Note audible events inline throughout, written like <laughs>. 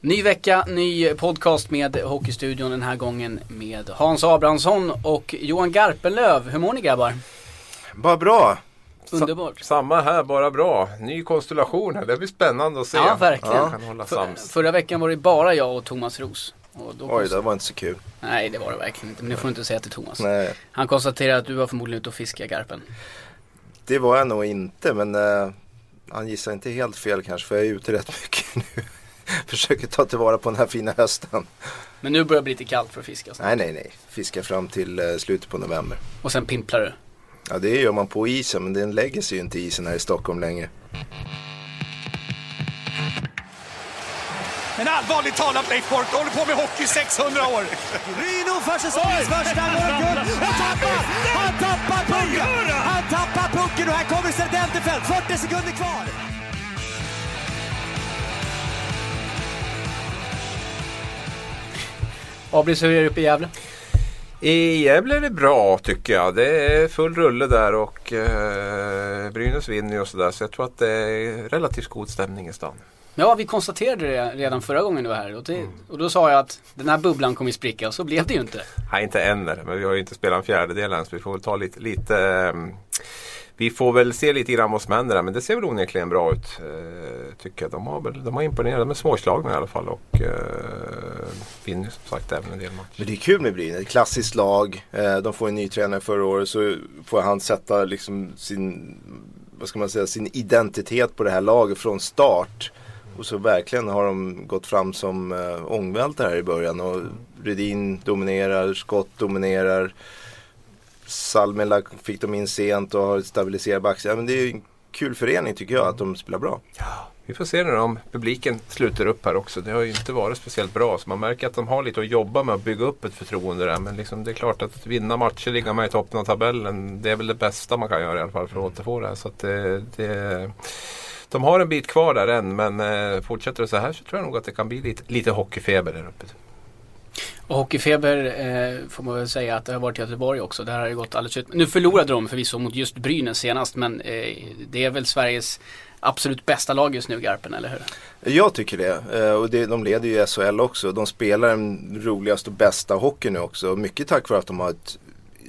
Ny vecka, ny podcast med Hockeystudion den här gången med Hans Abrahamsson och Johan Garpenlöv. Hur mår ni grabbar? Bara bra. Underbart. Samma här, bara bra. Ny konstellation här. Det blir spännande att se. Ja, verkligen. Ja, kan hålla sams. förra veckan var det bara jag och Thomas Ros. Och då Oj, det var inte så kul. Nej, det var det verkligen inte. Men det får du inte säga till Thomas. Nej, Han konstaterar att du var förmodligen ute och fiskade Garpen. det var jag nog inte. Men eh, han gissar inte helt fel kanske. För jag är ute rätt <laughs> mycket nu. <laughs> Försöker ta tillvara på den här fina hösten. Men nu börjar det bli lite kallt för att fiska. Nej, nej, nej. Fiska fram till eh, slutet på november. Och sen pimplar du. Ja, det gör man på isen. Men den lägger sig ju inte i isen här i Stockholm längre. Men allvarligt talat Leif Boork, håller på med hockey i 600 år. Ryno för säsongens första målguld. Han tappar! Han tappar pucken! Han tappar pucken och här kommer Serdenterfelt. 40 sekunder kvar. Abris, hur är det uppe i Gävle? I Gävle är det bra tycker jag. Det är full rulle där och eh, Brynäs vinner ju och sådär. Så jag tror att det är relativt god stämning i stan. Ja, vi konstaterade det redan förra gången du var här. Och, det, och då sa jag att den här bubblan kommer spricka och så blev det ju inte. Nej, inte än men vi har ju inte spelat en fjärdedel än så vi får väl ta lite, lite ehm, vi får väl se lite grann vad som händer där, men det ser väl onekligen bra ut. Eh, tycker jag. De har, väl, de har imponerat. De är småslagna i alla fall och eh, vinner som sagt även en del matcher. Men det är kul med Brynäs. Klassiskt lag. Eh, de får en ny tränare förra året. Så får han sätta liksom sin, vad ska man säga, sin identitet på det här laget från start. Och så verkligen har de gått fram som eh, ångvältare här i början. Och Rydin dominerar, Skott dominerar. Salmela fick de in sent och har stabiliserat backsidan. Ja, men det är ju en kul förening tycker jag att de spelar bra. Vi får se nu om publiken sluter upp här också. Det har ju inte varit speciellt bra. Så man märker att de har lite att jobba med att bygga upp ett förtroende där. Men liksom, det är klart att vinna matcher, ligga med i toppen av tabellen. Det är väl det bästa man kan göra i alla fall för att återfå det här. Så att det, det, de har en bit kvar där än. Men eh, fortsätter det så här så tror jag nog att det kan bli lite, lite hockeyfeber där uppe. Och hockeyfeber eh, får man väl säga att det har varit i Göteborg också. Där har det gått alldeles ut. Nu förlorade de förvisso mot just Brynäs senast men eh, det är väl Sveriges absolut bästa lag just nu Garpen, eller hur? Jag tycker det. Eh, Och det, de leder ju SHL också. De spelar den roligaste och bästa hockeyn nu också. Mycket tack vare att de har ett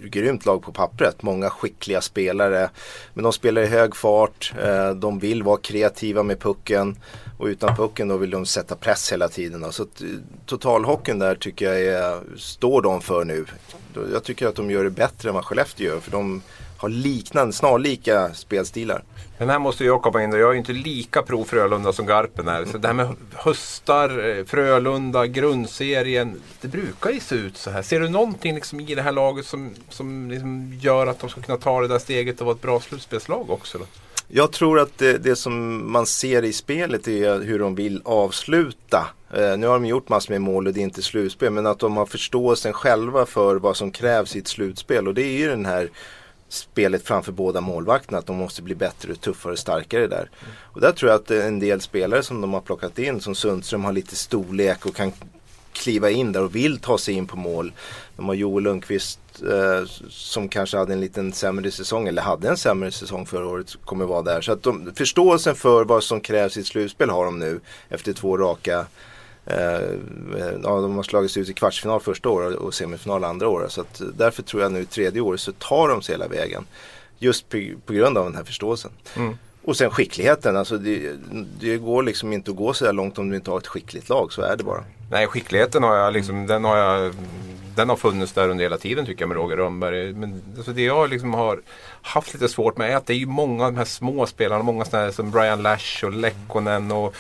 grymt lag på pappret. Många skickliga spelare. Men de spelar i hög fart. Eh, de vill vara kreativa med pucken. Och utan pucken då vill de sätta press hela tiden. då. Så eh, totalhockeyn där tycker jag är, står de för nu. Jag tycker att de gör det bättre än vad Skellefteå gör. För de har liknande, snarlika spelstilar. Men här måste jag komma in och jag är ju inte lika pro Frölunda som Garpen är. Så det här med höstar, eh, Frölunda, grundserien. Det brukar ju se ut så här. Ser du någonting liksom i det här laget som, som liksom gör att de ska kunna ta det där steget och vara ett bra slutspelslag också? Då? Jag tror att det, det som man ser i spelet är hur de vill avsluta. Eh, nu har de gjort massor med mål och det är inte slutspel. Men att de har förståelsen själva för vad som krävs i ett slutspel. Och det är ju den här spelet framför båda målvakterna. Att de måste bli bättre, tuffare och starkare där. Och där tror jag att eh, en del spelare som de har plockat in, som Sundström har lite storlek och kan kliva in där och vill ta sig in på mål. De har Joel Lundqvist eh, som kanske hade en liten sämre säsong eller hade en sämre säsong förra året kommer vara där. Så att de, förståelsen för vad som krävs i ett slutspel har de nu efter två raka ja, de har slagits ut i kvartsfinal första året och semifinal andra året. Så att därför tror jag nu tredje året så tar de sig hela vägen. Just på, på grund av den här förståelsen. Och sen skickligheten, alltså det, det går liksom inte att gå så här långt om du inte har ett skickligt lag, så är det bara. Nej, skickligheten har jag liksom, den har jag den har funnits där under hela tiden tycker jag med Roger Rönnberg. Men alltså det jag liksom har haft lite svårt med är att det är ju många av de här små spelarna, många sådana som Brian Lash och Lekkonen och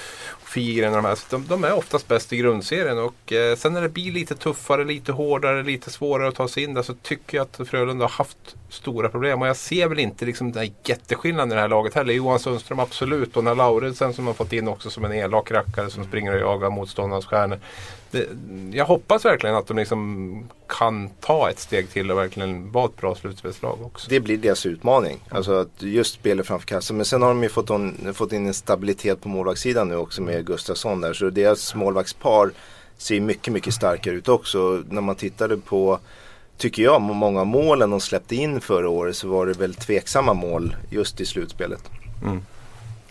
Figren och de här. De, de är oftast bäst i grundserien och eh, sen när det blir lite tuffare, lite hårdare, lite svårare att ta sig in där så tycker jag att Frölunda har haft stora problem. Och jag ser väl inte liksom den här jätteskillnaden i det här laget heller. Johan Sundström absolut och den här Lauritsen som har fått in också som en elak rackare som springer och jagar motståndarnas stjärnor. Det, jag hoppas verkligen att de liksom kan ta ett steg till och verkligen vara ett bra slutspelslag också. Det blir deras utmaning. Alltså att just spela framför kassan. Men sen har de ju fått, on, fått in en stabilitet på målvaktssidan nu också med Gustafsson där. Så deras målvaktspar ser mycket, mycket starkare ut också. När man tittade på, tycker jag, många av målen de släppte in förra året så var det väl tveksamma mål just i slutspelet. Mm.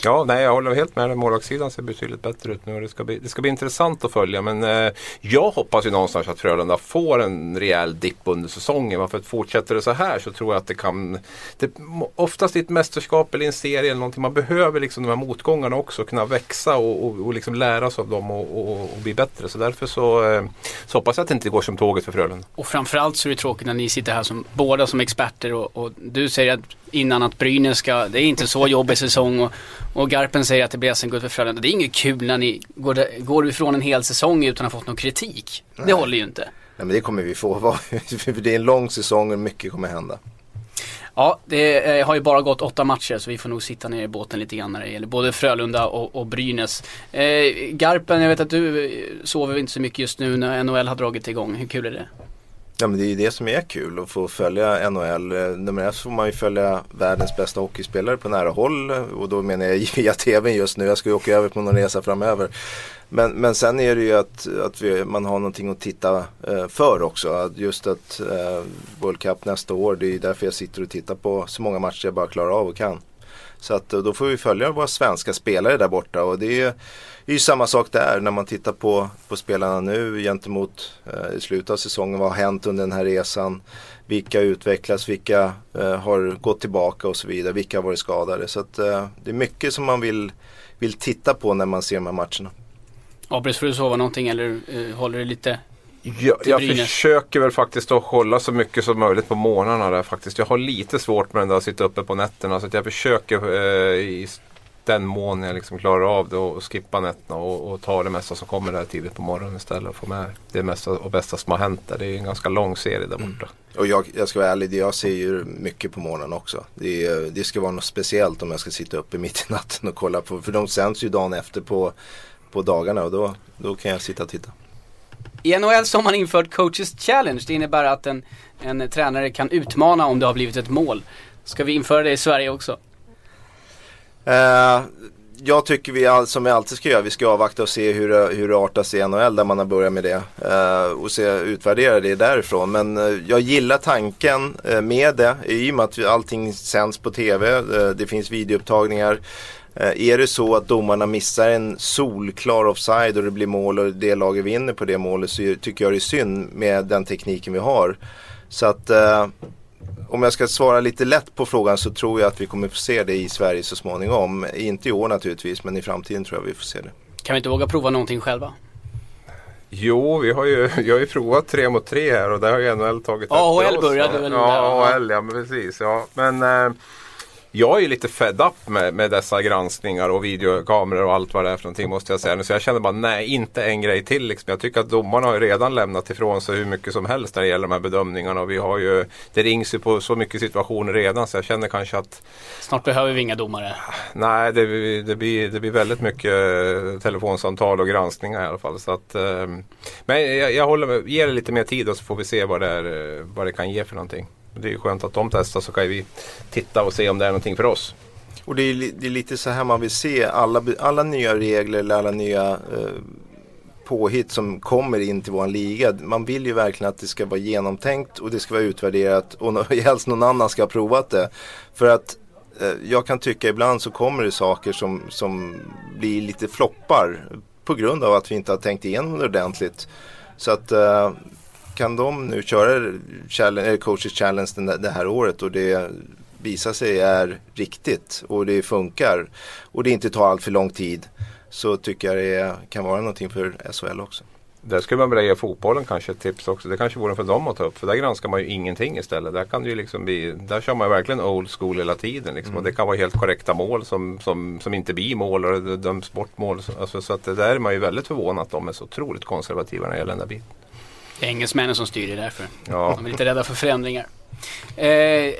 Ja, nej jag håller helt med. Målvaktssidan ser betydligt bättre ut nu och det ska bli, det ska bli intressant att följa. Men eh, jag hoppas ju någonstans att Frölunda får en rejäl dipp under säsongen. För fortsätter det så här så tror jag att det kan, det, oftast i ett mästerskap eller en serie eller någonting, man behöver liksom de här motgångarna också kunna växa och, och, och liksom lära sig av dem och, och, och, bli bättre. Så därför så, eh, så hoppas jag att det inte går som tåget för Frölunda. Och framförallt så är det tråkigt när ni sitter här som båda som experter och, och du säger att innan att Brynäs ska, det är inte så jobbig säsong och, och Garpen säger att det blir SM-guld för Frölunda. Det är inget kul när ni går, går ifrån en hel säsong utan att ha fått någon kritik. Nej. Det håller ju inte. Nej men det kommer vi få. <laughs> Det är en lång säsong och mycket kommer hända. Ja, det har ju bara gått åtta matcher så vi får nog sitta ner i båten lite grann när det gäller både Frölunda och, och Brynäs. Eh, Garpen, jag vet att du sover inte så mycket just nu när NHL har dragit igång. Hur kul är det? Ja men det är ju det som är kul att få följa NHL. Eh, nummer ett så får man ju följa världens bästa hockeyspelare på nära håll eh, och då menar jag <laughs> via tvn just nu. Jag ska ju åka över på någon resa framöver. Men, men sen är det ju att, att vi, man har någonting att titta eh, för också. Just att eh, World Cup nästa år, det är ju därför jag sitter och tittar på så många matcher jag bara klarar av och kan. Så att eh, då får vi följa våra svenska spelare där borta och det är det är ju samma sak där när man tittar på, på spelarna nu gentemot eh, i slutet av säsongen. Vad har hänt under den här resan? Vilka utvecklas? Vilka eh, har gått tillbaka och så vidare? Vilka har varit skadade? Så att, eh, det är mycket som man vill, vill titta på när man ser de här matcherna. Abris, får du sova någonting eller eh, håller du lite jag, jag försöker väl faktiskt att hålla så mycket som möjligt på morgnarna där faktiskt. Jag har lite svårt med den där att sitta uppe på nätterna så att jag försöker eh, i den mån jag liksom klarar av det och skippa nätterna och, och ta det mesta som kommer där tidigt på morgonen istället och få med det mesta och bästa som har hänt där. Det är en ganska lång serie där borta. Mm. Och jag, jag ska vara ärlig, jag ser ju mycket på morgonen också. Det, det ska vara något speciellt om jag ska sitta uppe mitt i natten och kolla på, för de sänds ju dagen efter på, på dagarna och då, då kan jag sitta och titta. I NHL så har man infört coaches challenge. Det innebär att en, en tränare kan utmana om det har blivit ett mål. Ska vi införa det i Sverige också? Eh, jag tycker vi, all, som vi alltid ska göra, vi ska avvakta och se hur, det, hur det artas i NHL där man har börjat med det. Eh, och se, utvärdera det därifrån. Men eh, jag gillar tanken eh, med det i och med att allting sänds på TV. Eh, det finns videoupptagningar. Är det så att domarna missar en solklar offside och det blir mål och det laget vinner på det målet så tycker jag det är synd med den tekniken vi har. Så att om jag ska svara lite lätt på frågan så tror jag att vi kommer få se det i Sverige så småningom. Inte i år naturligtvis men i framtiden tror jag vi får se det. Kan vi inte våga prova någonting själva? Jo, vi har ju, jag har ju provat tre mot tre här och där har ju NHL tagit AHL började väl Ja, AHL ja, men precis. Ja. Men eh, jag är lite fed up med, med dessa granskningar och videokameror och allt vad det är för någonting måste jag säga. Så jag känner bara nej, inte en grej till. Liksom. Jag tycker att domarna har ju redan lämnat ifrån sig hur mycket som helst när det gäller de här bedömningarna. Och vi har ju, det rings ju på så mycket situationer redan så jag känner kanske att Snart behöver vi inga domare. Nej, det, det, blir, det blir väldigt mycket telefonsamtal och granskningar i alla fall. Så att, eh, men jag, jag håller med, ger det lite mer tid och så får vi se vad det, är, vad det kan ge för någonting. Det är skönt att de testar så kan vi titta och se om det är någonting för oss. Och det är, det är lite så här man vill se alla, alla nya regler eller alla nya eh, påhitt som kommer in till våran liga. Man vill ju verkligen att det ska vara genomtänkt och det ska vara utvärderat och <laughs> helst någon annan ska ha provat det. För att eh, jag kan tycka ibland så kommer det saker som, som blir lite floppar på grund av att vi inte har tänkt igenom det ordentligt. Så att eh, kan de nu köra challenge, coaches challenge det här året och det visar sig är riktigt och det funkar och det inte tar allt för lång tid så tycker jag det kan vara någonting för SHL också. Där skulle man vilja ge fotbollen kanske ett tips också. Det kanske vore för dem att ta upp. För där granskar man ju ingenting istället. Där, kan det ju liksom bli, där kör man verkligen old school hela tiden. Liksom. Mm. Och det kan vara helt korrekta mål som, som, som inte blir mål och döms bort mål. Alltså, så att det där är man ju väldigt förvånad att de är så otroligt konservativa när det gäller den där biten. Det är engelsmännen som styr det därför. Ja. De är lite rädda för förändringar. Eh,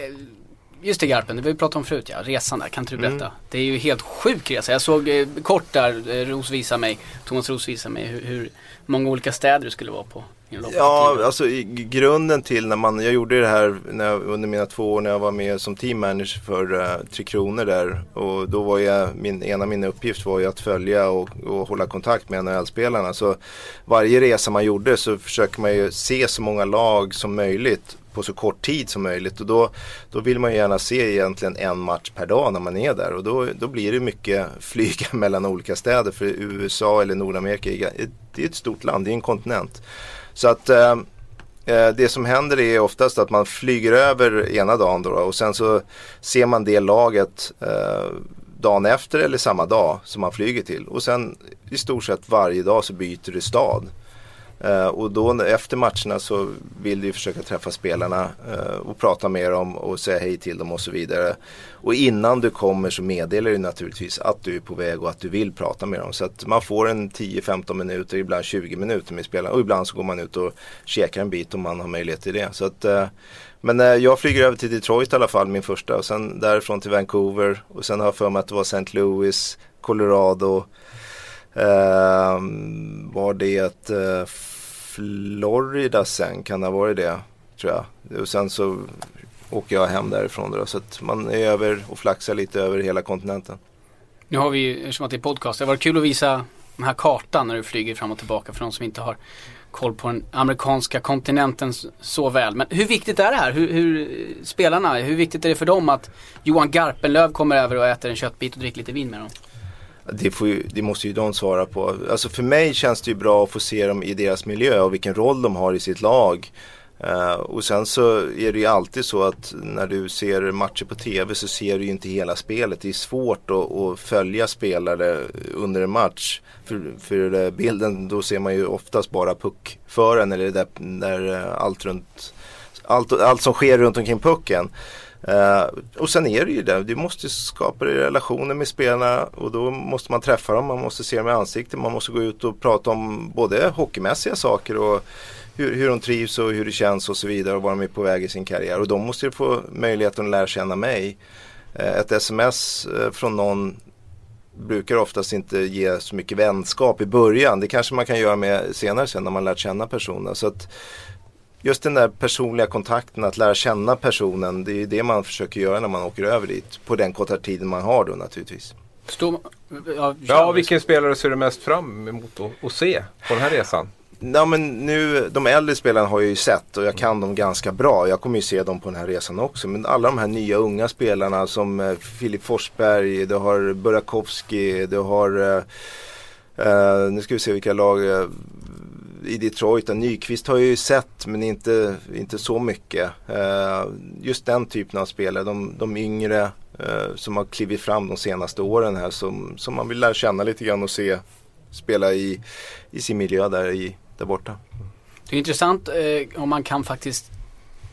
just det Garpen, det vi pratat om förut ja. Resan där, kan inte du berätta? Mm. Det är ju helt sjuk resa. Jag såg eh, kort där, eh, Ros visade mig, Thomas Ros visade mig hur, hur, många olika städer det skulle vara på. Ja, alltså i grunden till när man, jag gjorde det här när jag, under mina två år när jag var med som teammanager för uh, Tre Kronor där. Och då var jag, min, en av mina uppgifter var ju att följa och, och hålla kontakt med NHL-spelarna. Så varje resa man gjorde så försöker man ju se så många lag som möjligt på så kort tid som möjligt. Och då, då vill man ju gärna se egentligen en match per dag när man är där. Och då, då blir det mycket flyga <laughs> mellan olika städer. För USA eller Nordamerika, det är ett stort land, det är en kontinent. Så att eh, eh, det som händer är oftast att man flyger över ena dagen då, och sen så ser man det laget eh, dagen efter eller samma dag som man flyger till. Och sen i stort sett varje dag så byter du stad. Uh, och då efter matcherna så vill du försöka träffa spelarna uh, och prata med dem och säga hej till dem och så vidare. Och innan du kommer så meddelar du naturligtvis att du är på väg och att du vill prata med dem. Så att man får en 10-15 minuter, ibland 20 minuter med spelarna och ibland så går man ut och käkar en bit om man har möjlighet till det. Så att, uh, men jag flyger över till Detroit i alla fall, min första och sen därifrån till Vancouver och sen har jag för mig att det var St. Louis, Colorado Ehm, var det eh, Florida sen, kan det ha varit det? Tror jag. Och sen så åker jag hem därifrån då. Så att man är över och flaxar lite över hela kontinenten. Nu har vi, ju, eftersom att det är podcast, det var kul att visa den här kartan när du flyger fram och tillbaka för de som inte har koll på den amerikanska kontinenten så väl. Men hur viktigt är det här? Hur, hur, spelarna, hur viktigt är det för dem att Johan Garpenlöv kommer över och äter en köttbit och dricker lite vin med dem? Det, ju, det, måste ju de svara på. Alltså för mig känns det ju bra att få se dem i deras miljö och vilken roll de har i sitt lag. Uh, och sen så är det ju alltid så att när du ser matcher på tv så ser du ju inte hela spelet. Det är svårt att, att följa spelare under en match. För, för bilden, då ser man ju oftast bara puckföraren eller där, där allt, runt, allt, allt som sker runt omkring pucken. Uh, och sen är det ju det, du måste skapa relationer med spelarna och då måste man träffa dem, man måste se dem i ansiktet, man måste gå ut och prata om både hockeymässiga saker och hur, hur de trivs och hur det känns och så vidare och var de är på väg i sin karriär. Och de måste ju få möjligheten att lära känna mig. Uh, ett sms eh, från någon brukar oftast inte ge så mycket vänskap i början. Det kanske man kan göra med senare sen när man lärt känna personen. Så att just den där personliga kontakten, att lära känna personen, det är det man försöker göra när man åker över dit. På den korta tiden man har då naturligtvis. Stå, ja, ja, vilken spelare ser du mest fram emot att, att se på den här resan? Ja, men nu, de äldre spelarna har jag ju sett och jag kan dem ganska bra. Jag kommer ju se dem på den här resan också. Men alla de här nya unga spelarna som eh, Filip Forsberg, du har Burakovsky, du har uh, nu ska vi se vilka lag. I Detroit. Nyqvist har jag ju sett men inte, inte så mycket. Eh, just den typen av spelare, de, de yngre eh, som har klivit fram de senaste åren här som, som man vill lära känna lite grann och se spela i, i sin miljö där, i, där borta. Det är intressant eh, om man kan faktiskt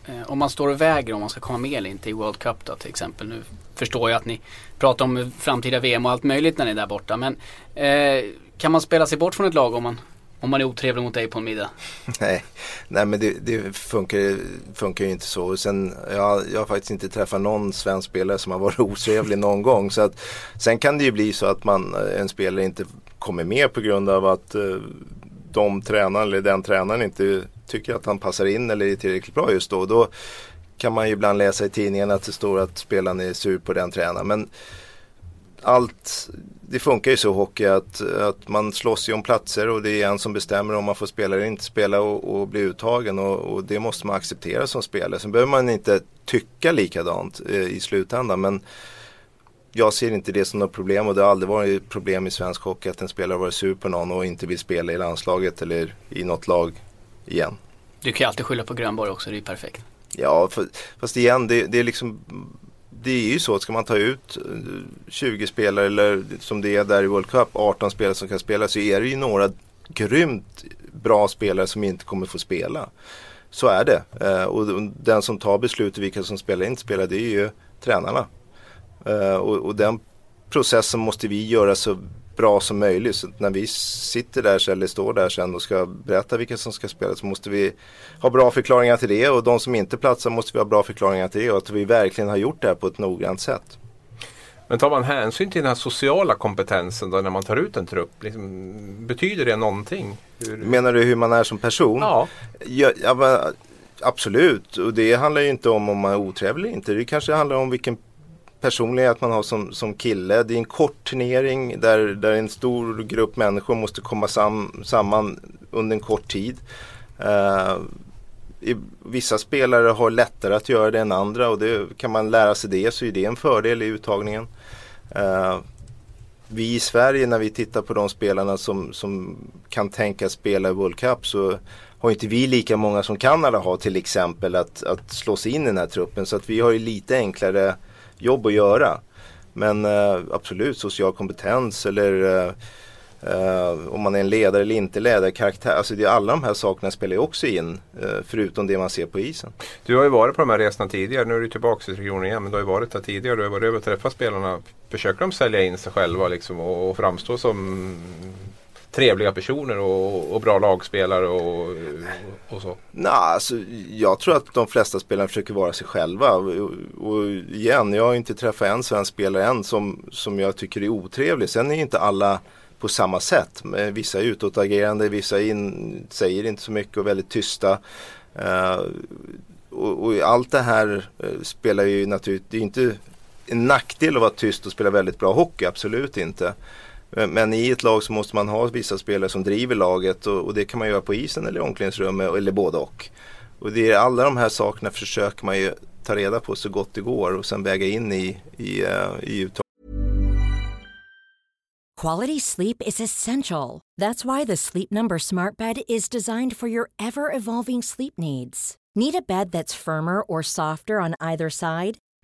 eh, om man står och väger om man ska komma med eller inte i World Cup då till exempel. Nu förstår jag att ni pratar om framtida VM och allt möjligt när ni är där borta. Men eh, kan man spela sig bort från ett lag om man om man är otrevlig mot dig på en middag? <laughs> nej, nej men det, det funkar, funkar ju inte så. Sen, jag, jag har faktiskt inte träffat någon svensk spelare som har varit <laughs> otrevlig någon gång. Så att, sen kan det ju bli så att man, eh, en spelare inte kommer med på grund av att eh, de tränaren eller den tränaren inte tycker att han passar in eller är tillräckligt bra just då. Då kan man ju ibland läsa i tidningen att det står att spelaren är sur på den tränaren. Men allt, det funkar ju så hockey att, att man slåss ju om platser och det är en som bestämmer om man får spela eller inte spela och, och bli uttagen och, och, det måste man acceptera som spelare. Sen behöver man inte tycka likadant eh, i slutändan men jag ser inte det som något problem och det har aldrig varit problem i svensk hockey att en spelare varit sur på någon och inte vill spela i landslaget eller i något lag igen. Du kan ju alltid skylla på Grönborg också, det är ju perfekt. Ja, för, fast igen det, det är liksom det är ju så att ska man ta ut eh, 20 spelare eller som det är där i World Cup 18 spelare som kan spela så är det ju några grymt bra spelare som inte kommer få spela. Så är det. Eh, och den som tar beslutet vilka som spelar och inte spelar det är ju tränarna. Eh, och, och den processen måste vi göra så bra som möjligt. Så när vi sitter där eller står där sen och ska berätta vilka som ska spela så måste vi ha bra förklaringar till det och de som inte platsar måste vi ha bra förklaringar till det och att vi verkligen har gjort det här på ett noggrant sätt. Men tar man hänsyn till den här sociala kompetensen då när man tar ut en trupp? Liksom, betyder det någonting? Hur... Menar du hur man är som person? Ja. ja, ja absolut, och det handlar ju inte om om man är otrevlig eller inte. Det kanske handlar om vilken personlighet man har som, som kille. Det är en kort turnering där, där en stor grupp människor måste komma sam, samman under en kort tid. Uh, i, vissa spelare har lättare att göra det än andra och det, kan man lära sig det så är det en fördel i uttagningen. Uh, vi i Sverige när vi tittar på de spelarna som, som kan tänka spela i World Cup så har inte vi lika många som Kanada har till exempel att, att slå sig in i den här truppen. Så att vi har ju lite enklare jobb att göra. Men eh, absolut social kompetens eller Uh, om man är en ledare eller inte ledare, karaktär. Alltså det, alla de här sakerna spelar ju också in. Uh, förutom det man ser på isen. Du har ju varit på de här resorna tidigare. Nu är du tillbaka i regionen igen. Men du har ju varit där tidigare. Du har varit över och träffat spelarna. Försöker de sälja in sig själva liksom, och, och framstå som trevliga personer och, och bra lagspelare och, och så? Nej, alltså, jag tror att de flesta spelarna försöker vara sig själva. Och, och igen, jag har inte träffat en svensk spelare än som, som jag tycker är otrevlig. Sen är inte alla på samma sätt. Vissa är utåtagerande, vissa in, säger inte så mycket och väldigt tysta. Uh, och, och, allt det här eh, spelar ju naturligtvis, det är inte en nackdel att vara tyst och spela väldigt bra hockey, absolut inte. Eh, men, i ett lag så måste man ha vissa spelare som driver laget och, och det kan man göra på isen eller i omklädningsrummet eller både och. Och det är alla de här sakerna försöker man ju ta reda på så gott det går och sen väga in i, i, uh, i uttaget. Quality sleep is essential. That's why the Sleep Number smart bed is designed for your ever evolving sleep needs. Need a bed that's firmer or softer on either side?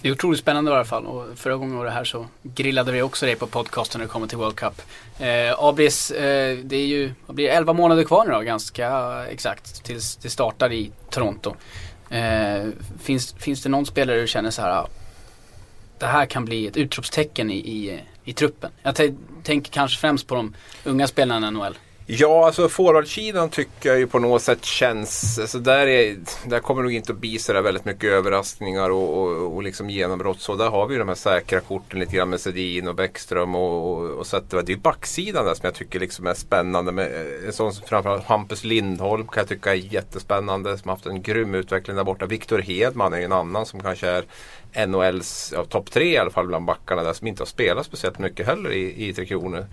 Det är otroligt spännande i alla fall och förra gången var det här så grillade vi också dig på podcasten när det kommer till World Cup. Eh, Abris, eh, det är ju, det blir 11 månader kvar nu då ganska exakt tills det startar i Toronto. Eh, finns, finns det någon spelare du känner så här det här kan bli ett utropstecken i, i, i truppen. Jag tänker kanske främst på de unga spelarna i NHL. Ja, alltså forwardsidan tycker jag ju på något sätt känns, alltså där, är, där kommer nog inte att bli sådär väldigt mycket överraskningar och, och, och liksom genombrott. Så där har vi ju de här säkra korten lite grann med Sedin och Bäckström och, och, och Zetterberg. Det är ju backsidan där som jag tycker liksom är spännande. Med en sån som framförallt Hampus Lindholm kan jag tycka är jättespännande. Som har haft en grym utveckling där borta. Viktor Hedman är ju en annan som kanske är NHLs ja, topp tre i alla fall bland backarna där som inte har spelat speciellt mycket heller i, i Tre Kronor.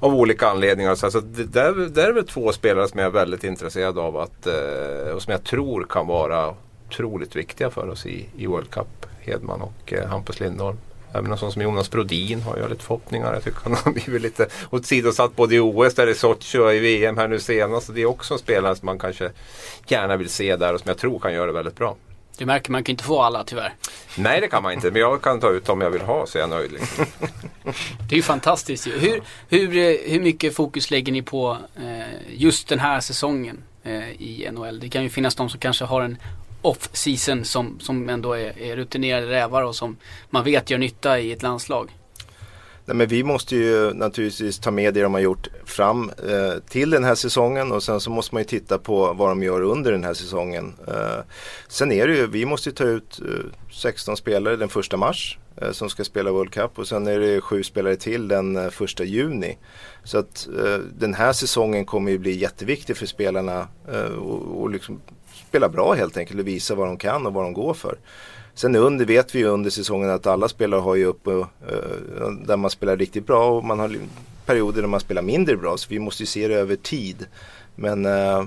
Av olika anledningar. Så alltså, det, där, där är väl två spelare som jag är väldigt intresserad av att, eh, och som jag tror kan vara otroligt viktiga för oss i, i World Cup. Hedman och eh, Hampus Lindholm. Även en sån som Jonas Brodin har jag lite förhoppningar. Jag tycker han har <laughs> blivit lite åsidosatt både i OS där i Sochi och i VM här nu senast. Det är också en spelare som man kanske gärna vill se där och som jag tror kan göra det väldigt bra. Du märker, man kan inte få alla tyvärr. Nej, det kan man inte. Men jag kan ta ut dem jag vill ha så är jag nöjd. Liksom. <laughs> det är ju fantastiskt hur, hur, hur mycket fokus lägger ni på eh, just den här säsongen eh, i NHL? Det kan ju finnas de som kanske har en off-season som, som ändå är, är rutinerade rävar och som man vet gör nytta i ett landslag. Nej, men vi måste ju naturligtvis ta med det de har gjort fram eh, till den här säsongen och sen så måste man ju titta på vad de gör under den här säsongen. Eh, sen är det ju, vi måste ta ut eh, 16 spelare den första mars eh, som ska spela World Cup och sen är det sju spelare till den eh, första juni. Så att eh, den här säsongen kommer ju bli jätteviktig för spelarna eh, och, och liksom spela bra helt enkelt och visa vad de kan och vad de går för. Sen under vet vi ju under säsongen att alla spelare har ju upp uh, där man spelar riktigt bra och man har perioder där man spelar mindre bra. Så vi måste ju se det över tid. Men uh,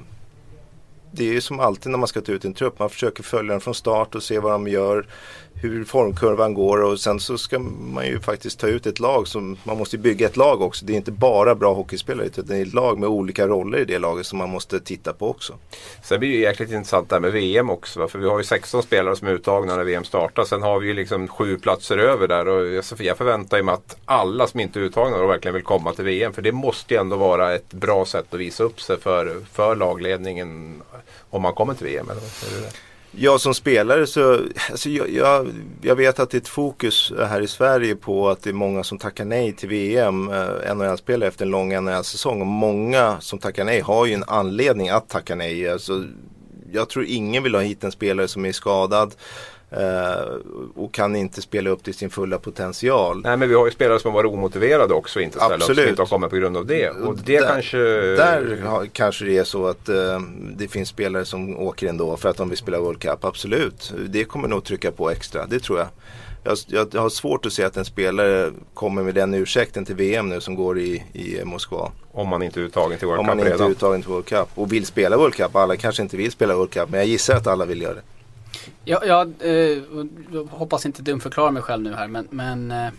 det är ju som alltid när man ska ta ut en trupp. Man försöker följa den från start och se vad de gör hur formkurvan går och sen så ska man ju faktiskt ta ut ett lag som man måste bygga ett lag också. Det är inte bara bra hockeyspelare utan det är ett lag med olika roller i det laget som man måste titta på också. Sen blir det ju jäkligt intressant det här med VM också. För vi har ju 16 spelare som är uttagna när VM startar. Sen har vi ju liksom sju platser över där och jag förväntar mig att alla som inte är uttagna då verkligen vill komma till VM. För det måste ju ändå vara ett bra sätt att visa upp sig för, för lagledningen om man kommer till VM. Eller? Jag som spelare så, alltså jag, jag, jag, vet att det är ett fokus här i Sverige på att det är många som tackar nej till VM, eh, NHL-spelare efter en lång NHL-säsong. Och många som tackar nej har ju en anledning att tacka nej. Alltså, jag tror ingen vill ha hit en spelare som är skadad. Uh, och kan inte spela upp till sin fulla potential. Nej men vi har ju spelare som har varit omotiverade också inte ställa upp som inte har kommit på grund av det. Och det där, kanske... Där har, kanske det är så att uh, det finns spelare som åker ändå för att de vill spela World Cup. Absolut, det kommer nog trycka på extra, det tror jag. Jag, jag har svårt att se att en spelare kommer med den ursäkten till VM nu som går i, i Moskva. Om man inte är uttagen till World Om Cup man redan. inte är uttagen till World Cup och vill spela World Cup. Alla kanske inte vill spela World Cup men jag gissar att alla vill göra det. Jag, jag eh, hoppas inte dumförklara mig själv nu här men, men eh,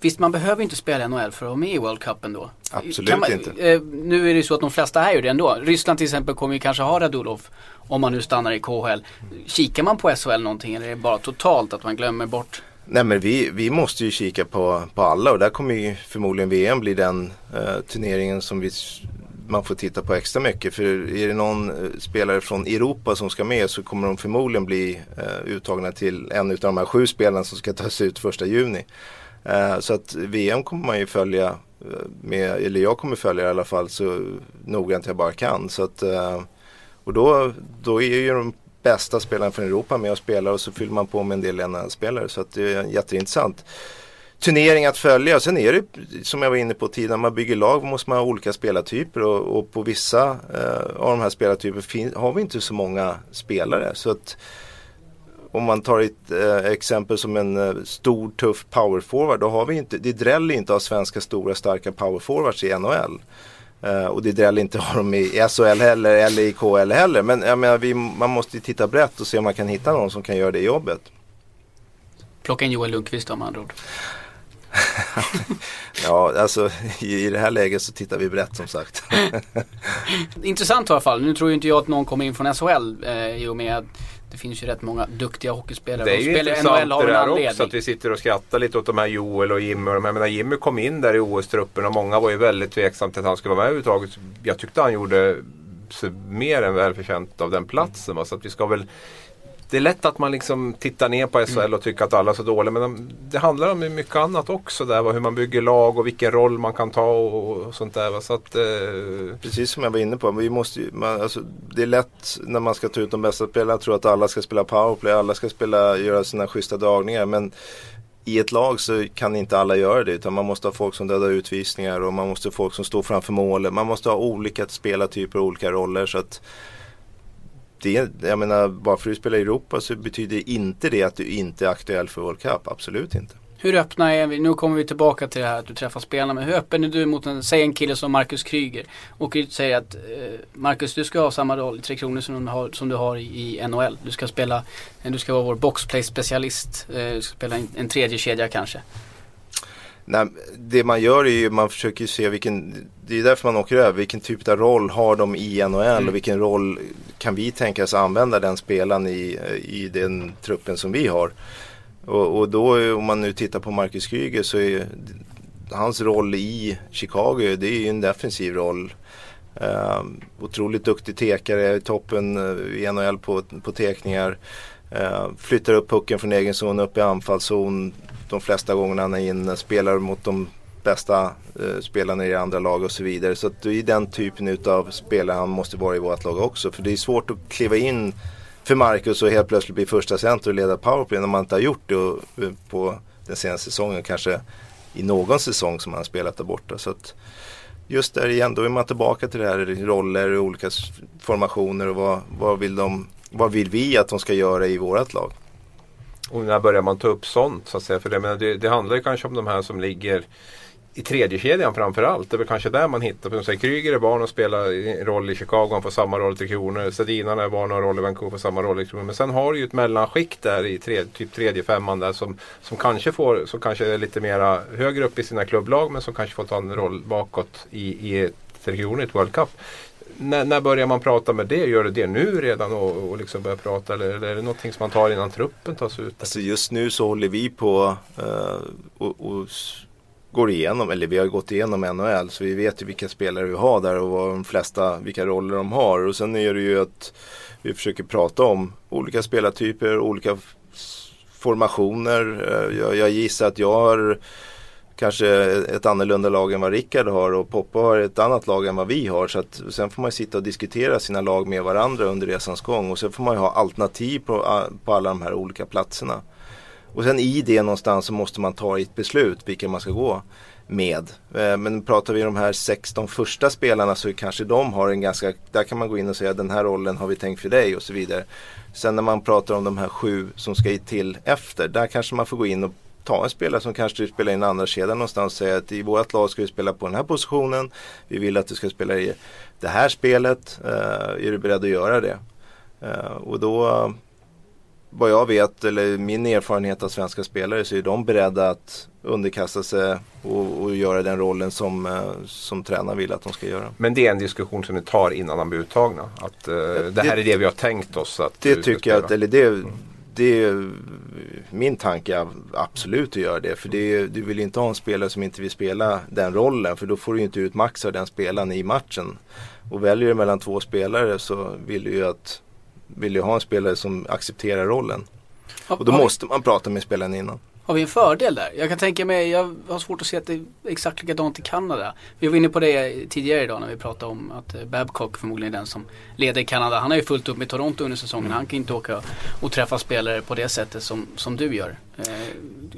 Visst man behöver inte spela NHL för att vara med i World Cup ändå. Absolut man, inte. Eh, nu är det ju så att de flesta här gör det ändå. Ryssland till exempel kommer ju kanske ha Radulov om man nu stannar i KHL. Kikar man på SHL någonting eller är det bara totalt att man glömmer bort Nej men vi, vi måste ju kika på, på alla och där kommer ju förmodligen VM bli den eh, turneringen som vi man får titta på extra mycket. För är det någon eh, spelare från Europa som ska med så kommer de förmodligen bli eh, uttagna till en av de här sju spelarna som ska tas ut första juni. Eh, så att VM kommer man ju följa, eh, med, eller jag kommer följa i alla fall så noggrant jag bara kan. Så att, eh, och då, då är ju de bästa spelarna från Europa med och spelar och så fyller man på med en del NHL-spelare. Så att det är jätteintressant turnering att följa. Sen är det som jag var inne på tidigare, när man bygger lag måste man ha olika spelartyper och, och på vissa eh, av de här spelartyperna har vi inte så många spelare. Så att om man tar ett eh, exempel som en eh, stor tuff powerforward då har vi inte, det dräller inte av svenska stora starka powerforwards i NHL. Uh, eh, och det dräller inte av dem i SHL heller eller i KHL heller. Men jag menar, vi, man måste titta brett och se om man kan hitta någon som kan göra det jobbet. Plocka in Joel Lundqvist om andra ord. <laughs> ja, alltså i, det här läget så tittar vi brett som sagt. <laughs> Intressant i alla fall. Nu tror ju inte jag att någon kommer in från SHL eh, i och med att det finns ju rätt många duktiga hockeyspelare. Det är ju intressant det där också att vi sitter och skrattar lite åt de här Joel och Jimmy. Och de här. Men Jimmy kom in där i OS-truppen och många var ju väldigt tveksamma till att han skulle vara med överhuvudtaget. Jag tyckte han gjorde mer än välförtjänt av den platsen. Så att vi ska väl det är lätt att man liksom tittar ner på SHL och tycker att alla är så dåliga. Men det handlar om mycket annat också. Där, hur man bygger lag och vilken roll man kan ta och, sånt där. Så att, eh... Precis som jag var inne på. Vi måste, man, alltså, det är lätt när man ska ta ut de bästa spelarna att tro att alla ska spela powerplay. Alla ska spela, göra sina schyssta dragningar. Men i ett lag så kan inte alla göra det utan man måste ha folk som dödar utvisningar och man måste ha folk som står framför målet. Man måste ha olika spelartyper och olika roller. så att det, jag menar, bara för att du spelar i Europa så betyder inte det att du inte är aktuell för World Cup. Absolut inte. Hur öppna är vi? Nu kommer vi tillbaka till det här att du träffar spelarna. Men hur öppen är du mot en, säg en kille som Marcus Kryger. Och säger att eh, Marcus du ska ha samma roll i Tre Kronor som du har, som du har i, i NHL. Du ska spela, du ska vara vår boxplay specialist. Eh, du ska spela en, en tredje kedja kanske. Nej, det man gör är ju man försöker se vilken, det är därför man åker över, vilken typ av roll har de i NHL mm. och vilken roll kan vi tänka oss använda den spelaren i, i den truppen som vi har. Och, och då om man nu tittar på Marcus Kryger så är hans roll i Chicago det är ju en defensiv roll. Uh, otroligt duktig tekare toppen uh, i NHL på, på tekningar. Uh, flyttar upp pucken från egen zon upp i anfallszon de flesta gångerna han är inne. Spelar mot de bästa eh, spelarna i andra lag och så vidare. Så att det är den typen av spelare han måste vara i vårt lag också. För det är svårt att kliva in för Marcus och helt plötsligt bli första center och leda powerplay när man inte har gjort det och, eh, på den senaste säsongen. Kanske i någon säsong som han har spelat där borta. Så att just där igen, då är man tillbaka till det här roller och olika formationer och vad, vad vill de vad vill vi att de ska göra i vårt lag? Och när börjar man ta upp sånt så att säga? För det, men det, det handlar ju kanske om de här som ligger i tredje kedjan framförallt. Det är väl kanske där man hittar. För säger, Kryger är van att spela en roll i Chicago, han får samma roll i Tre Kronor. Sedinarna är barn att ha roll i Vancouver, får samma roll i Kronor. Men sen har du ju ett mellanskikt där i tredje, typ tredje femman där som, som kanske får, som kanske är lite mera högre upp i sina klubblag men som kanske får ta en roll bakåt i, i Tre Kronor i ett World Cup. När, när, börjar man prata med det? Gör du det nu redan och, och liksom börjar prata eller, eller, är det någonting som man tar innan truppen tas ut? Alltså just nu så håller vi på uh, och, och går igenom, eller vi har gått igenom NHL så vi vet ju vilka spelare vi har där och vad de flesta, vilka roller de har. Och sen är det ju att vi försöker prata om olika spelartyper, olika formationer. Eh, jag, jag gissar att jag har kanske ett annorlunda lag än vad Rickard har och Poppa har ett annat lag än vad vi har. Så att, sen får man sitta och diskutera sina lag med varandra under resans gång och sen får man ju ha alternativ på, ah, på alla de här olika platserna. Och sen i det någonstans så måste man ta ett beslut vilka man ska gå med. Eh, men pratar vi om de här 16 första spelarna så kanske de har en ganska, där kan man gå in och säga den här rollen har vi tänkt för dig och så vidare. Sen när man pratar om de här sju som ska till efter, där kanske man får gå in och ta en spelare som kanske spelar i en andra kedja någonstans och säga att i vårt lag ska vi spela på den här positionen. Vi vill att du ska spela i det här spelet. Uh, är du beredd att göra det? Uh, och då vad jag vet, eller min erfarenhet av svenska spelare, så är de beredda att underkasta sig och, och göra den rollen som, eh, som tränaren vill att de ska göra. Men det är en diskussion som ni tar innan de blir uttagna? Att det, det, här är det vi har tänkt oss att Det tycker jag, att, eller det, det är min tanke är absolut att göra det. För det, du vill inte ha en spelare som inte vill spela den rollen. För då får du inte ut max av den spelaren i matchen. Och väljer du mellan två spelare så vill du ju att vill ju ha en spelare som accepterar rollen. Och då måste man prata med spelaren innan. Har vi en fördel där? Jag kan tänka mig, jag har svårt att se att det är exakt likadant i Kanada. Vi var inne på det tidigare idag när vi pratade om att eh, Babcock förmodligen är den som leder Kanada. Han har ju fullt upp med Toronto under säsongen. Han kan inte åka och träffa spelare på det sättet som, som du gör. Eh,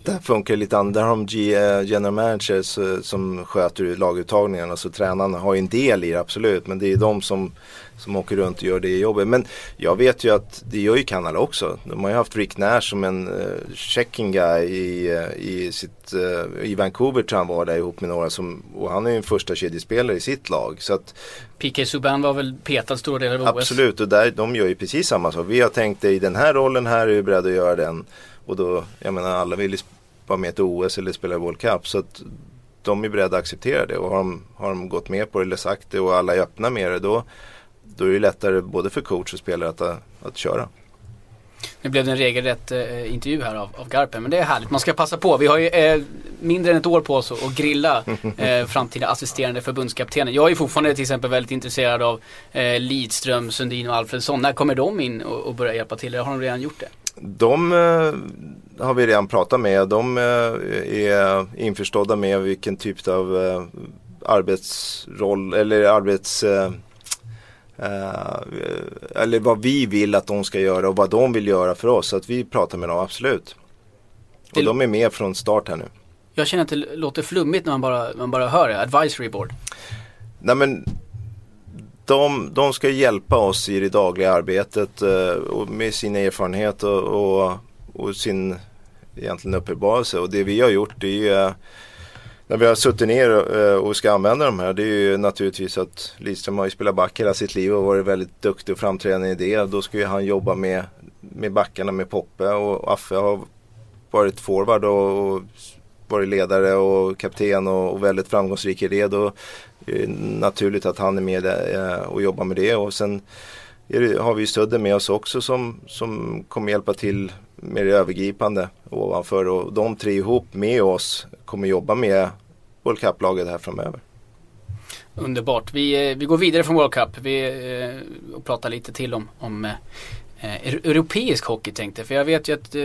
där funkar det lite annorlunda. Där har de eh, general managers som sköter laguttagningarna. Så tränarna har ju en del i det absolut. Men det är de som som åker runt och gör det jobbet. Men jag vet ju att det gör ju Kanada också. De har ju haft Rick Nash som en uh, checking guy i, uh, i, sitt, uh, i Vancouver tror han var där ihop med några som, och han är ju en första kedjespelare i sitt lag. Så att, PK Subban var väl petad stora delar av OS? Absolut, och där, de gör ju precis samma sak. Vi har tänkt i den här rollen här, är vi beredda att göra den. Och då, jag menar alla vill ju vara med till OS eller spela World Cup. Så att de är beredda att acceptera det och har de, har de gått med på det eller sagt det och alla är öppna med det då då är det lättare både för coach och spelare att, att köra. Nu blev det en regelrätt eh, intervju här av, av Garpen men det är härligt. Man ska passa på. Vi har ju eh, mindre än ett år på oss att grilla <laughs> eh, framtida assisterande förbundskaptenen. Jag är fortfarande till exempel väldigt intresserad av eh, Lidström, Sundin och Alfredsson. När kommer de in och, och börja hjälpa till? Eller har de redan gjort det? De eh, har vi redan pratat med. De eh, är införstådda med vilken typ av eh, arbetsroll eller arbets Uh, eller vad vi vill att de ska göra och vad de vill göra för oss. Så att vi pratar med dem, absolut. Och de är med från start här nu. Jag känner att det låter flummigt när man bara, man bara hör det. Advisory board. Nej men de, de ska hjälpa oss i det dagliga arbetet uh, med sin erfarenhet och, och, och sin egentligen uppenbarelse. Och det vi har gjort det är när vi har suttit ner eh, och ska använda de här det är ju naturligtvis att Lidström har ju spelat back hela sitt liv och varit väldigt duktig och framträdande i det. Då ska ju han jobba med, med backarna med Poppe och Affe har varit forward och, varit ledare och kapten och, och väldigt framgångsrik i det. Då är det naturligt att han är med eh, och jobbar med det. Och sen det, har vi ju Sudden med oss också som, som kommer hjälpa till mer övergripande ovanför och de tre ihop med oss kommer jobba med World Cup-laget här framöver. Underbart. Vi, eh, vi går vidare från World Cup vi, eh, och pratar lite till om, om eh, eh europeisk hockey tänkte För jag vet ju att eh,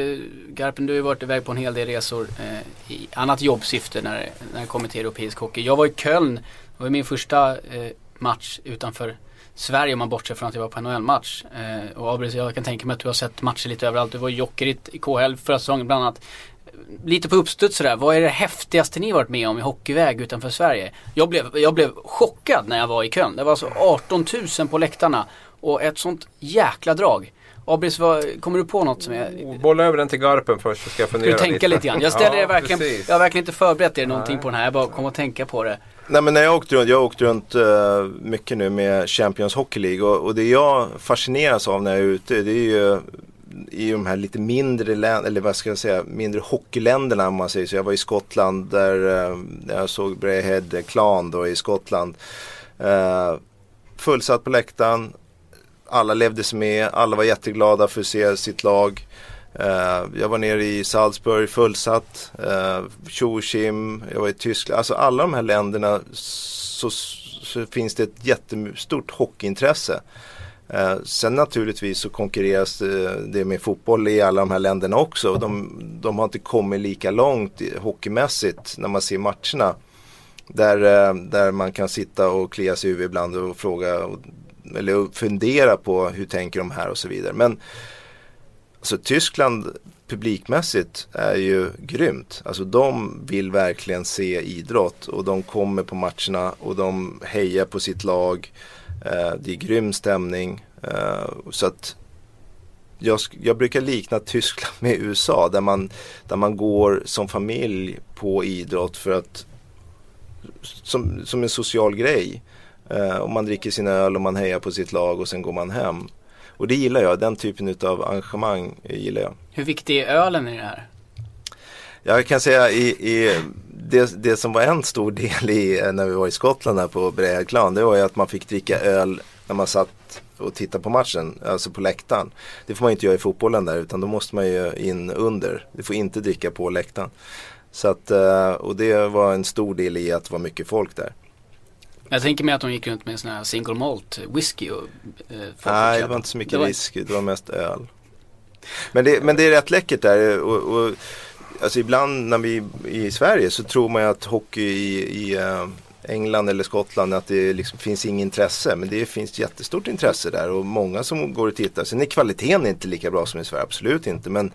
Garpen du har varit iväg på en hel del resor eh, i annat jobbsyfte när, när det kommer till europeisk hockey. Jag var i Köln, det var min första eh, match utanför Sverige om man bortser från att jag var på NHL-match. Eh, och Abris, jag kan tänka mig att du har sett matcher lite överallt. Du var i Jokerit i KHL förra säsongen bland annat. Lite på uppstuds sådär, vad är det häftigaste ni varit med om i hockeyväg utanför Sverige? Jag blev, jag blev chockad när jag var i Köln. Det var alltså 18 000 på läktarna och ett sånt jäkla drag. Abris, vad, kommer du på något som är... Bolla över den till Garpen först så ska jag fundera du tänka lite grann? Jag ställer ja, verkligen, precis. jag har verkligen inte förberett er någonting på den här. Jag bara kom att tänka på det. Nej men när jag åkte runt, jag har åkt runt uh, mycket nu med Champions Hockey League och, och det jag fascineras av när jag är ute det är ju i de här lite mindre län, eller vad ska jag säga, mindre hockeyländerna om man säger så. Jag var i Skottland där, uh, där jag såg Brayhead Clan då i Skottland. Uh, fullsatt på läktaren. Alla levde sig med, alla var jätteglada för att se sitt lag. Eh, jag var nere i Salzburg, fullsatt. Eh, Tjo och jag var i Tyskland. Alltså alla de här länderna så, så finns det ett jättestort hockeyintresse. Eh, sen naturligtvis så konkurreras eh, det, med fotboll i alla de här länderna också. De, de har inte kommit lika långt hockeymässigt när man ser matcherna. Där, eh, där man kan sitta och klia sig i huvudet ibland och fråga eller fundera på hur tänker de här och så vidare. Men alltså, Tyskland publikmässigt är ju grymt. Alltså de vill verkligen se idrott och de kommer på matcherna och de hejar på sitt lag. Eh, det är grym stämning. Eh, så att jag, jag brukar likna Tyskland med USA där man, där man går som familj på idrott för att som, som en social grej. Eh, och man dricker sin öl och man hejar på sitt lag och sen går man hem. Och det gillar jag, den typen av arrangemang gillar jag. Hur viktig är ölen i det här? Jag kan säga i, i det, det som var en stor del i när vi var i Skottland här på Brädklan det var ju att man fick dricka öl när man satt och tittade på matchen, alltså på läktaren. Det får man inte göra i fotbollen där utan då måste man ju in under. Du får inte dricka på läktaren. Så att, eh, och det var en stor del i att det var mycket folk där. Jag tänker mig att de gick runt med en sån här single malt whisky och eh, Nej, det var inte så mycket Det var- whisky, det var mest öl. Men det, men det är rätt läckert där. Och, och, alltså ibland när vi i Sverige så tror man ju att hockey i, i eh, England eller Skottland att det liksom finns inget intresse. Men det finns jättestort intresse där och många som går och tittar. Sen är kvaliteten inte lika bra som i Sverige, absolut inte. Men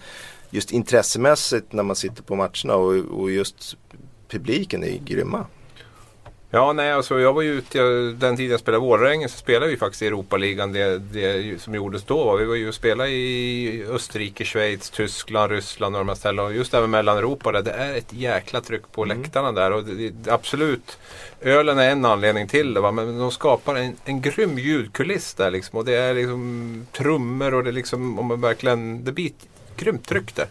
just intressemässigt när man sitter på matcherna och, och just publiken är grymma. Ja, nej, alltså jag var ju ute, jag- den tiden jag spelade Vålerengen så spelade vi faktiskt i Europaligan. Det, det som gjordes då var vi var ju och spelade i Österrike, Schweiz, Tyskland, Ryssland och de här ställena. Och just även Mellaneuropa där, det är ett jäkla tryck på läktarna där. Och det, det, absolut, ölen är en anledning till det va? men de skapar en, en grym ljudkuliss där liksom. Och det är liksom trummor och det är liksom, om man verkligen, det blir ett grymt tryck där.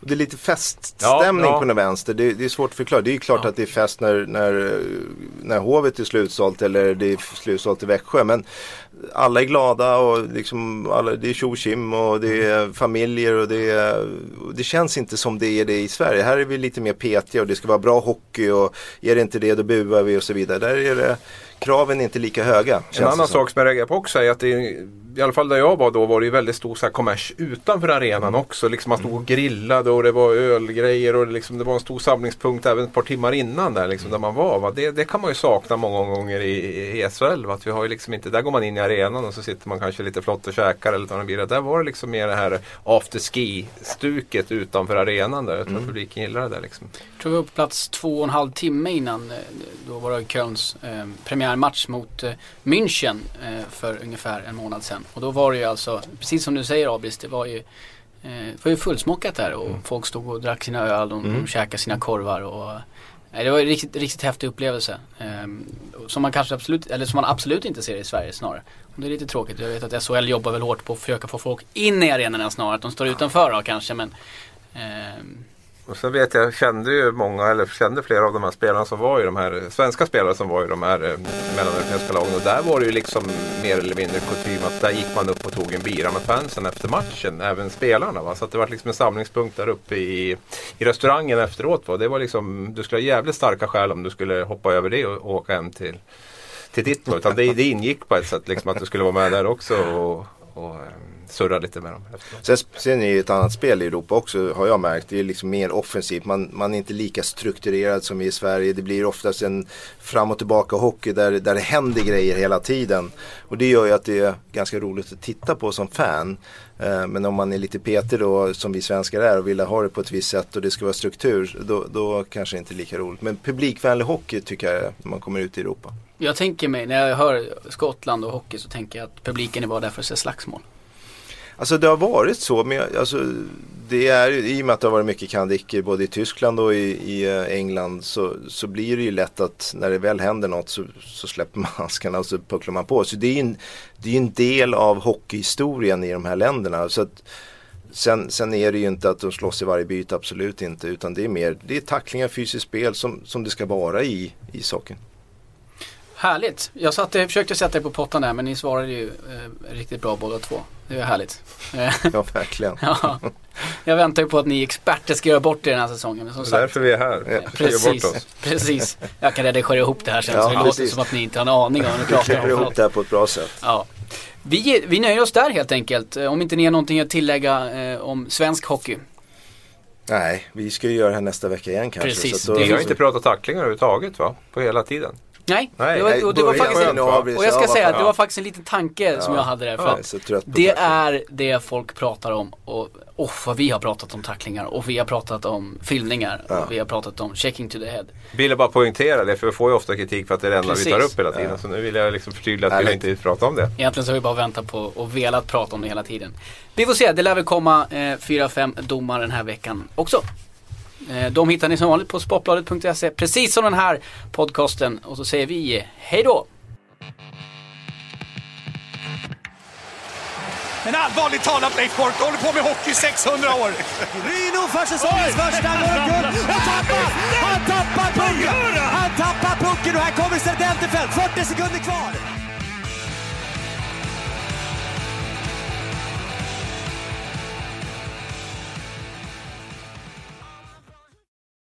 Det är lite feststämning Ja, ja. på den vänster. Det, det är svårt att förklara. Det är ju klart att det är fest när, när, när Hovet är slutsålt eller det är slutsålt i Växjö. Men alla är glada och liksom alla, det är tjo och det är familjer och det, är, det känns inte som det är det i Sverige. Här är vi lite mer petiga och det ska vara bra hockey och är det inte det då buar vi och så vidare. Där är det, kraven är inte lika höga. En annan sak som jag reagerar på också är att det, i alla fall där jag var då var det ju väldigt stor så här, kommers utanför arenan också. Liksom man stod och grillade och det var ölgrejer och det, liksom, det var en stor samlingspunkt även ett par timmar innan där liksom, där man var. Va? Det, det kan man ju sakna många gånger i, i SHL. Va? Att vi har ju liksom inte, där går man in i arenan och så sitter man kanske lite flott och käkar eller tar en bira. Där var det liksom mer det här after ski-stuket utanför arenan där. Jag tror att publiken gillar det där liksom. Jag tror vi var på plats två och en halv timme innan. eh, Då var det Kölns eh, premiärmatch mot eh, München eh, för ungefär en månad sedan. Och då var det ju alltså, precis som du säger Abris, det var ju, eh, det var ju fullsmockat där och folk stod och drack sina öl, de, de käkade sina korvar och Nej, det var en riktigt, riktigt häftig upplevelse. Ehm, som man kanske absolut, eller som man absolut inte ser i Sverige snarare. Och det är lite tråkigt. Jag vet att SHL jobbar väl hårt på att försöka få folk in i arenorna snarare. Att de står utanför då kanske men ehm, och sen vet jag, jag kände ju många, eller kände flera av de här spelarna som var i de här, svenska spelare som var i de här eh, mellaneuropeiska lagen. Och där var det ju liksom mer eller mindre kutym att där gick man upp och tog en bira med fansen efter matchen, även spelarna. Va? Så att det var liksom en samlingspunkt där uppe i, i restaurangen efteråt. Va? Det var liksom, du skulle ha jävligt starka skäl om du skulle hoppa över det och, och åka hem till, till ditt. Va? Utan det, det ingick på ett sätt liksom att du skulle vara med där också och, och eh, surra lite med dem. Sen, sen är det ett annat spel i Europa också har jag märkt. Det är liksom mer offensivt. Man, man är inte lika strukturerad som i Sverige. Det blir oftast en fram och tillbaka hockey där, där det händer grejer hela tiden. Och det gör ju att det är ganska roligt att titta på som fan. Eh, men om man är lite petig då som vi svenskar är och vill ha det på ett visst sätt och det ska vara struktur. Då, då kanske det inte är lika roligt. Men publikvänlig hockey tycker jag är när man kommer ut i Europa. Jag tänker mig, när jag hör Skottland och hockey så tänker jag att publiken är bara där för att se slagsmål. Alltså det har varit så. Men jag- alltså, det är, I och med att det har varit mycket kandiker både i Tyskland och i, i eh, England så, så blir det ju lätt att när det väl händer något så, så släpper <laughs> man handskarna och så pucklar man på. Så det är ju en, det är en del av hockeyhistorien i de här länderna. Så att, sen, sen är det ju inte att de slåss i varje byte, absolut inte. Utan det är mer det är tacklingar, fysiskt spel som, som det ska vara i ishockeyn. Härligt. Jag satt, jag försökte sätta er på pottan där men ni svarade ju eh, riktigt bra båda två. Det är härligt. <laughs> Ja, verkligen. <laughs> ja. Jag väntar ju på att ni experter ska göra bort er den här säsongen. Men som Det är sagt, därför vi är här. Ja, precis, precis. Jag kan redigera ihop det här sen Ja, så det låter precis. som att ni inte har en aning om vad ni Vi pratar om. för ihop det här på ett bra sätt. Ja. Vi, vi nöjer oss där helt enkelt. Eh, Om inte ni har någonting att tillägga eh, om svensk hockey. Nej, vi ska ju göra det här nästa vecka igen kanske. Precis, det Vi har inte pratat tacklingar överhuvudtaget va? På hela tiden. Nej, Nej, det var, nej, och det var faktiskt en, och jag ska Ja, säga att det var faktiskt en liten tanke som Ja. jag hade där. För Jag är att det är det folk pratar om och oh, vad vi har pratat om tacklingar och vi har pratat om filmningar Ja. och vi har pratat om checking to the head. Ville bara poängtera det för vi får ju ofta kritik för att det är det enda vi tar Precis. upp hela tiden. Så nu vill jag liksom förtydliga att vi inte pratar om det. Egentligen så har vi bara väntat på och velat prata om det hela tiden. Vi får se, det lär väl komma eh, 4-5 domar den här veckan också. Eh, de hittar ni som vanligt på sportbladet.se, precis som den här podcasten. Och så säger vi hej då! Men allvarligt talat Leif Boork, du håller på med hockey i 600 år. Ryno för säsongens första guld! Och tappar! Han tappar pucken! Han tappar pucken och här kommer Serdentefeldt, 40 sekunder kvar!